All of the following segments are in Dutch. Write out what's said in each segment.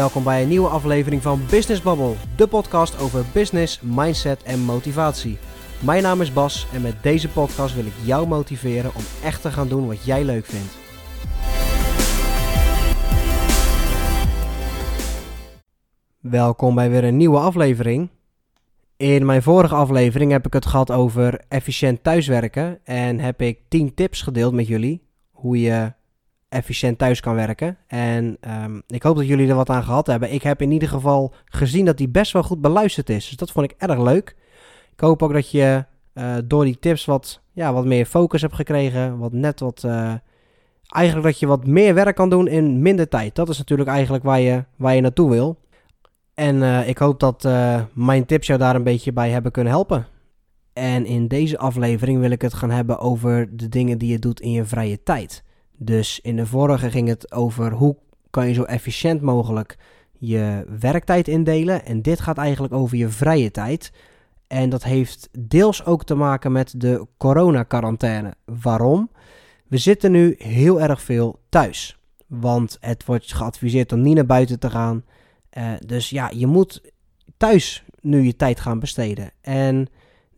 Welkom bij een nieuwe aflevering van Business Bubble, de podcast over business, mindset en motivatie. Mijn naam is Bas en met deze podcast wil ik jou motiveren om echt te gaan doen wat jij leuk vindt. Welkom bij weer een nieuwe aflevering. In mijn vorige aflevering heb ik het gehad over efficiënt thuiswerken en heb ik 10 tips gedeeld met jullie hoe je efficiënt thuis kan werken. En um, ik hoop dat jullie er wat aan gehad hebben. Ik heb in ieder geval gezien dat die best wel goed beluisterd is. Dus dat vond ik erg leuk. Ik hoop ook dat je uh, door die tips wat, ja, wat meer focus hebt gekregen. Wat net wat. Uh, eigenlijk dat je wat meer werk kan doen in minder tijd. Dat is natuurlijk eigenlijk waar je, waar je naartoe wil. En uh, ik hoop dat mijn tips jou daar een beetje bij hebben kunnen helpen. En in deze aflevering wil ik het gaan hebben over de dingen die je doet in je vrije tijd. Dus in de vorige ging het over hoe kan je zo efficiënt mogelijk je werktijd indelen. En dit gaat eigenlijk over je vrije tijd. En dat heeft deels ook te maken met de coronacarantaine. Waarom? We zitten nu heel erg veel thuis. Want het wordt geadviseerd om niet naar buiten te gaan. Uh, dus ja, je moet thuis nu je tijd gaan besteden. En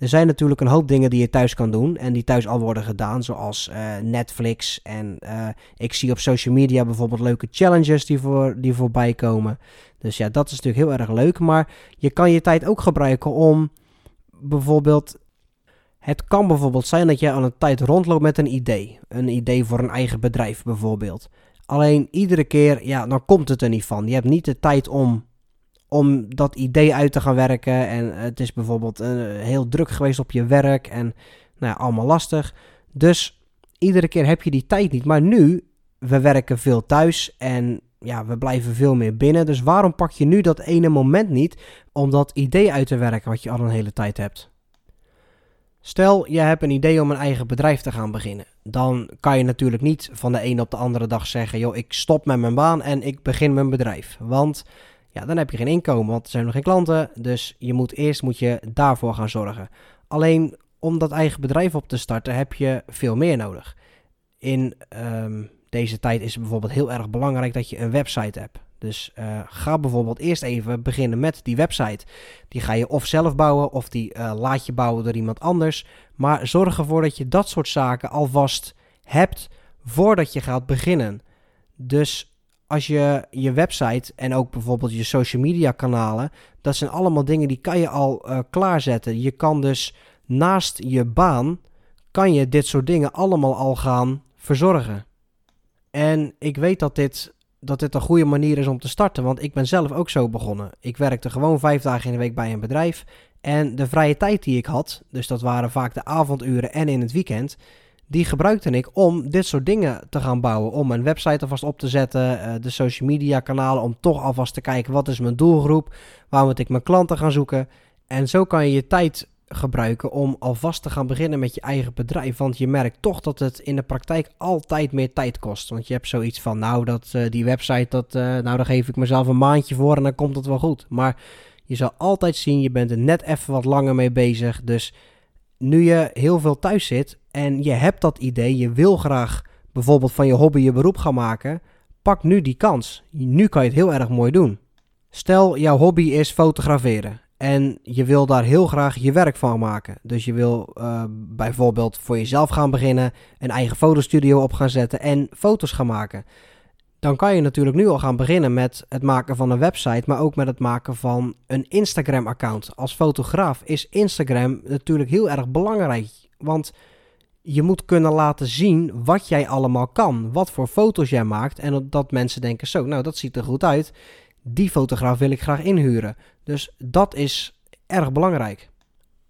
er zijn natuurlijk een hoop dingen die je thuis kan doen en die thuis al worden gedaan, zoals uh, Netflix. En uh, ik zie op social media bijvoorbeeld leuke challenges die, voor, die voorbij komen. Dus ja, dat is natuurlijk heel erg leuk. Maar je kan je tijd ook gebruiken om bijvoorbeeld. Het kan bijvoorbeeld zijn dat je aan een tijd rondloopt met een idee. Een idee voor een eigen bedrijf bijvoorbeeld. Alleen iedere keer, ja, dan komt het er niet van. Je hebt niet de tijd om om dat idee uit te gaan werken. En het is bijvoorbeeld uh, heel druk geweest op je werk en nou ja, allemaal lastig. Dus iedere keer heb je die tijd niet. Maar nu, we werken veel thuis en ja, we blijven veel meer binnen. Dus waarom pak je nu dat ene moment niet om dat idee uit te werken wat je al een hele tijd hebt? Stel, je hebt een idee om een eigen bedrijf te gaan beginnen. Dan kan je natuurlijk niet van de ene op de andere dag zeggen: joh, ik stop met mijn baan en ik begin mijn bedrijf. Want ja, dan heb je geen inkomen, want er zijn nog geen klanten. Dus je moet eerst moet je daarvoor gaan zorgen. Alleen om dat eigen bedrijf op te starten heb je veel meer nodig. In um, deze tijd is het bijvoorbeeld heel erg belangrijk dat je een website hebt. Dus uh, ga bijvoorbeeld eerst even beginnen met die website. Die ga je of zelf bouwen of die uh, laat je bouwen door iemand anders. Maar zorg ervoor dat je dat soort zaken alvast hebt voordat je gaat beginnen. Dus als je je website en ook bijvoorbeeld je social media kanalen, dat zijn allemaal dingen die kan je al uh, klaarzetten. Je kan dus naast je baan, kan je dit soort dingen allemaal al gaan verzorgen. En ik weet dat dit, dat dit een goede manier is om te starten, want ik ben zelf ook zo begonnen. Ik werkte gewoon vijf dagen in de week bij een bedrijf. En de vrije tijd die ik had, dus dat waren vaak de avonduren en in het weekend, die gebruikte ik om dit soort dingen te gaan bouwen. Om mijn website alvast op te zetten, uh, de social media kanalen, om toch alvast te kijken wat is mijn doelgroep, waar moet ik mijn klanten gaan zoeken. En zo kan je je tijd gebruiken om alvast te gaan beginnen met je eigen bedrijf. Want je merkt toch dat het in de praktijk altijd meer tijd kost. Want je hebt zoiets van, nou, dat, uh, die website, dat, uh, nou, daar geef ik mezelf een maandje voor en dan komt het wel goed. Maar je zal altijd zien, je bent er net even wat langer mee bezig. Dus nu je heel veel thuis zit en je hebt dat idee, je wil graag bijvoorbeeld van je hobby je beroep gaan maken, pak nu die kans. Nu kan je het heel erg mooi doen. Stel, jouw hobby is fotograferen en je wil daar heel graag je werk van maken. Dus je wil uh, bijvoorbeeld voor jezelf gaan beginnen, een eigen fotostudio op gaan zetten en foto's gaan maken dan kan je natuurlijk nu al gaan beginnen met het maken van een website, maar ook met het maken van een Instagram-account. Als fotograaf is Instagram natuurlijk heel erg belangrijk, want je moet kunnen laten zien wat jij allemaal kan, wat voor foto's jij maakt en dat mensen denken zo, nou dat ziet er goed uit, die fotograaf wil ik graag inhuren. Dus dat is erg belangrijk.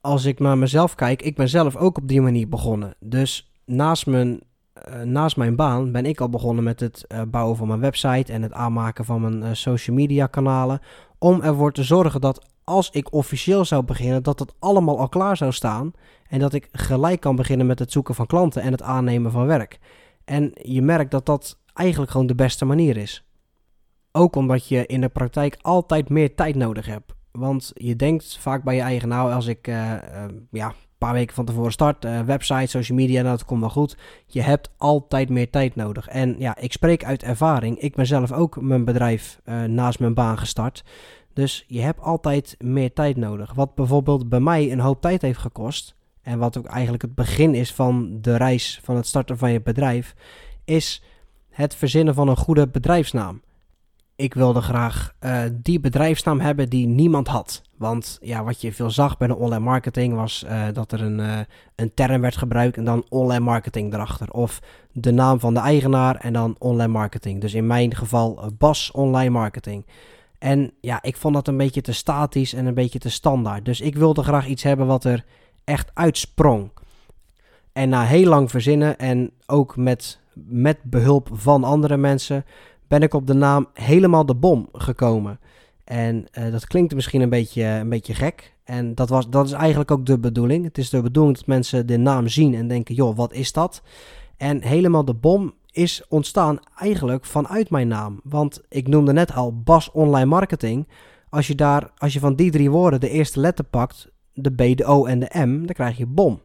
Als ik naar mezelf kijk, ik ben zelf ook op die manier begonnen. Dus naast mijn uh, naast mijn baan ben ik al begonnen met het uh, bouwen van mijn website en het aanmaken van mijn uh, social media kanalen. Om ervoor te zorgen dat als ik officieel zou beginnen, dat het allemaal al klaar zou staan. En dat ik gelijk kan beginnen met het zoeken van klanten en het aannemen van werk. En je merkt dat dat eigenlijk gewoon de beste manier is. Ook omdat je in de praktijk altijd meer tijd nodig hebt. Want je denkt vaak bij je eigen, nou als ik ja, paar weken van tevoren start, uh, website, social media, nou, dat komt wel goed. Je hebt altijd meer tijd nodig. En ja, ik spreek uit ervaring. Ik ben zelf ook mijn bedrijf uh, naast mijn baan gestart. Dus je hebt altijd meer tijd nodig. Wat bijvoorbeeld bij mij een hoop tijd heeft gekost, en wat ook eigenlijk het begin is van de reis van het starten van je bedrijf, is het verzinnen van een goede bedrijfsnaam. Ik wilde graag uh, die bedrijfsnaam hebben die niemand had. Want ja, wat je veel zag bij de online marketing was uh, dat er een, uh, een term werd gebruikt en dan online marketing erachter. Of de naam van de eigenaar en dan online marketing. Dus in mijn geval Bas Online Marketing. En ja, ik vond dat een beetje te statisch en een beetje te standaard. Dus ik wilde graag iets hebben wat er echt uitsprong. En na heel lang verzinnen en ook met, met behulp van andere mensen ben ik op de naam Helemaal de Bom gekomen. En uh, dat klinkt misschien een beetje, een beetje gek. En dat, was, dat is eigenlijk ook de bedoeling. Het is de bedoeling dat mensen de naam zien en denken, joh, wat is dat? En Helemaal de Bom is ontstaan eigenlijk vanuit mijn naam. Want ik noemde net al Bas Online Marketing. Als je, daar, als je van die drie woorden de eerste letter pakt, de B, de O en de M, dan krijg je bom.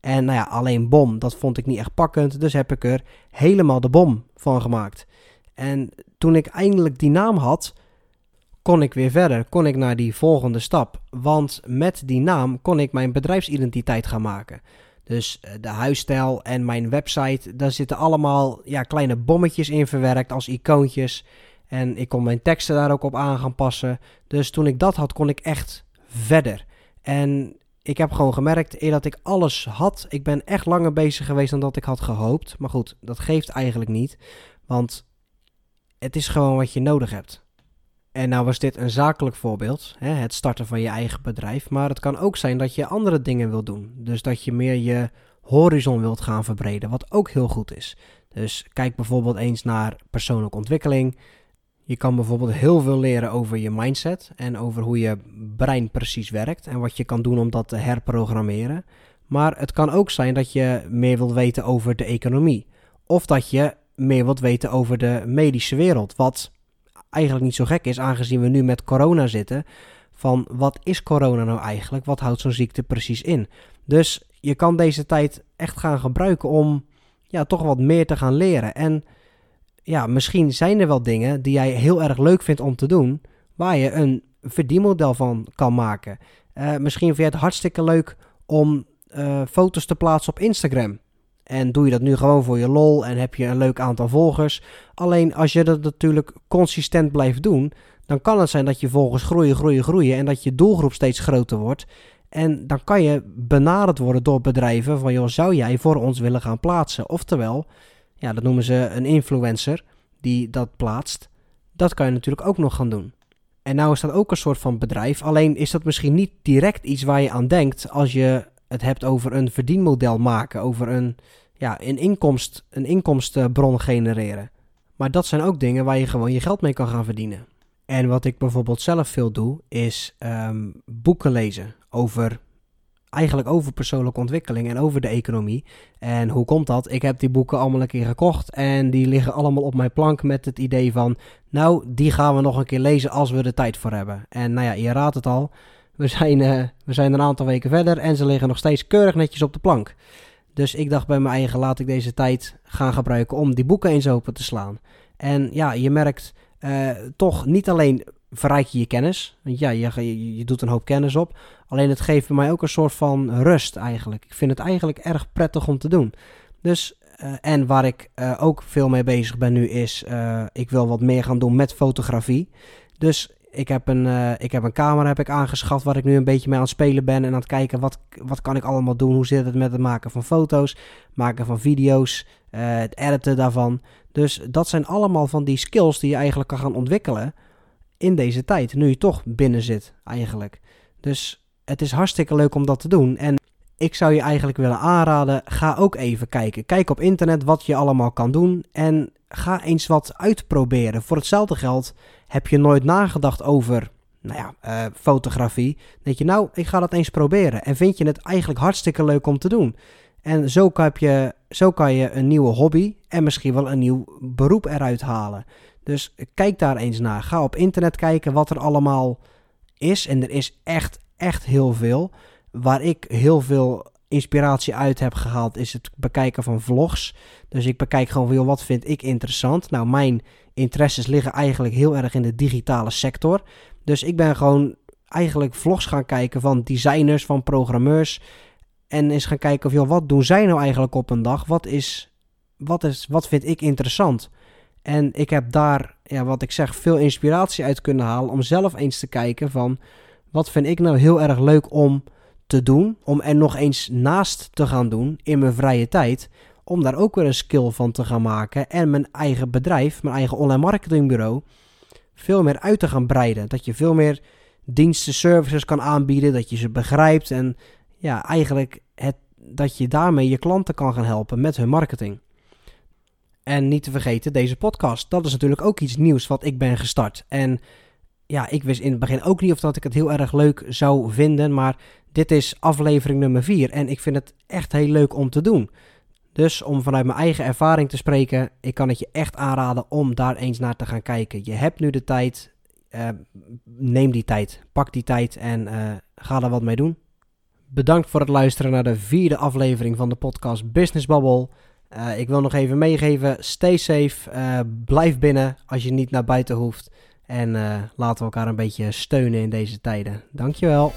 En nou ja, alleen bom, dat vond ik niet echt pakkend, dus heb ik er helemaal de bom van gemaakt. En toen ik eindelijk die naam had, kon ik weer verder, kon ik naar die volgende stap. Want met die naam kon ik mijn bedrijfsidentiteit gaan maken. Dus eh, de huisstijl en mijn website, daar zitten allemaal ja, kleine bommetjes in verwerkt als icoontjes. En ik kon mijn teksten daar ook op aan gaan passen. Dus toen ik dat had, kon ik echt verder. En ik heb gewoon gemerkt, eer dat ik alles had, ik ben echt langer bezig geweest dan dat ik had gehoopt. Maar goed, dat geeft eigenlijk niet, want het is gewoon wat je nodig hebt. En nou was dit een zakelijk voorbeeld, hè, het starten van je eigen bedrijf. Maar het kan ook zijn dat je andere dingen wil doen. Dus dat je meer je horizon wilt gaan verbreden, wat ook heel goed is. Dus kijk bijvoorbeeld eens naar persoonlijke ontwikkeling. Je kan bijvoorbeeld heel veel leren over je mindset en over hoe je brein precies werkt en wat je kan doen om dat te herprogrammeren. Maar het kan ook zijn dat je meer wilt weten over de economie. Of dat je meer wilt weten over de medische wereld. Wat eigenlijk niet zo gek is, aangezien we nu met corona zitten. Van wat is corona nou eigenlijk? Wat houdt zo'n ziekte precies in? Dus je kan deze tijd echt gaan gebruiken om ja, toch wat meer te gaan leren. En ja, misschien zijn er wel dingen die jij heel erg leuk vindt om te doen, waar je een verdienmodel van kan maken. Uh, misschien vind je het hartstikke leuk om uh, foto's te plaatsen op Instagram. En doe je dat nu gewoon voor je lol en heb je een leuk aantal volgers. Alleen als je dat natuurlijk consistent blijft doen, dan kan het zijn dat je volgers groeien, groeien, groeien en dat je doelgroep steeds groter wordt. En dan kan je benaderd worden door bedrijven van, joh, zou jij voor ons willen gaan plaatsen? Oftewel, ja, dat noemen ze een influencer die dat plaatst. Dat kan je natuurlijk ook nog gaan doen. En nou is dat ook een soort van bedrijf. Alleen is dat misschien niet direct iets waar je aan denkt als je het hebt over een verdienmodel maken, over een, ja, een, inkomst, een inkomstenbron genereren. Maar dat zijn ook dingen waar je gewoon je geld mee kan gaan verdienen. En wat ik bijvoorbeeld zelf veel doe, is um, boeken lezen over eigenlijk over persoonlijke ontwikkeling en over de economie. En hoe komt dat? Ik heb die boeken allemaal een keer gekocht en die liggen allemaal op mijn plank met het idee van, nou, die gaan we nog een keer lezen als we er tijd voor hebben. En nou ja, je raadt het al, we zijn, uh, we zijn een aantal weken verder en ze liggen nog steeds keurig netjes op de plank. Dus ik dacht bij mijn eigen, laat ik deze tijd gaan gebruiken om die boeken eens open te slaan. En ja, je merkt uh, toch niet alleen verrijk je je kennis. Want ja, je, je, doet een hoop kennis op. Alleen het geeft mij ook een soort van rust eigenlijk. Ik vind het eigenlijk erg prettig om te doen. Dus, uh, en waar ik ook veel mee bezig ben nu is, ik wil wat meer gaan doen met fotografie. Dus ik heb een, ik heb een camera heb ik aangeschaft waar ik nu een beetje mee aan het spelen ben. En aan het kijken wat, wat kan ik allemaal doen. Hoe zit het met het maken van foto's, maken van video's, het editen daarvan. Dus dat zijn allemaal van die skills die je eigenlijk kan gaan ontwikkelen in deze tijd. Nu je toch binnen zit eigenlijk. Dus het is hartstikke leuk om dat te doen. En ik zou je eigenlijk willen aanraden, ga ook even kijken. Kijk op internet wat je allemaal kan doen en ga eens wat uitproberen. Voor hetzelfde geld heb je nooit nagedacht over nou ja, uh, fotografie. Denk je, nou, ik ga dat eens proberen. En vind je het eigenlijk hartstikke leuk om te doen. En zo kan, je, zo kan je een nieuwe hobby en misschien wel een nieuw beroep eruit halen. Dus kijk daar eens naar. Ga op internet kijken wat er allemaal is. En er is echt, echt heel veel. waar ik heel veel inspiratie uit heb gehaald, is het bekijken van vlogs. Dus ik bekijk gewoon veel wat vind ik interessant. Nou, mijn interesses liggen eigenlijk heel erg in de digitale sector. Dus ik ben gewoon eigenlijk vlogs gaan kijken van designers, van programmeurs. En eens gaan kijken of, joh, wat doen zij nou eigenlijk op een dag? Wat is, wat is, wat vind ik interessant? En ik heb daar, ja, wat ik zeg, veel inspiratie uit kunnen halen om zelf eens te kijken van, wat vind ik nou heel erg leuk om te doen, om er nog eens naast te gaan doen in mijn vrije tijd, om daar ook weer een skill van te gaan maken en mijn eigen bedrijf, mijn eigen online marketingbureau, veel meer uit te gaan breiden. Dat je veel meer diensten, services kan aanbieden, dat je ze begrijpt en ja, eigenlijk het, dat je daarmee je klanten kan gaan helpen met hun marketing. En niet te vergeten, deze podcast. Dat is natuurlijk ook iets nieuws wat ik ben gestart. En ja, ik wist in het begin ook niet of dat ik het heel erg leuk zou vinden. Maar dit is aflevering nummer 4 en ik vind het echt heel leuk om te doen. Dus om vanuit mijn eigen ervaring te spreken, ik kan het je echt aanraden om daar eens naar te gaan kijken. Je hebt nu de tijd, uh, neem die tijd, pak die tijd en uh, ga er wat mee doen. Bedankt voor het luisteren naar de vierde aflevering van de podcast Business Bubble. Uh, ik wil nog even meegeven, stay safe, blijf binnen als je niet naar buiten hoeft. En laten we elkaar een beetje steunen in deze tijden. Dankjewel.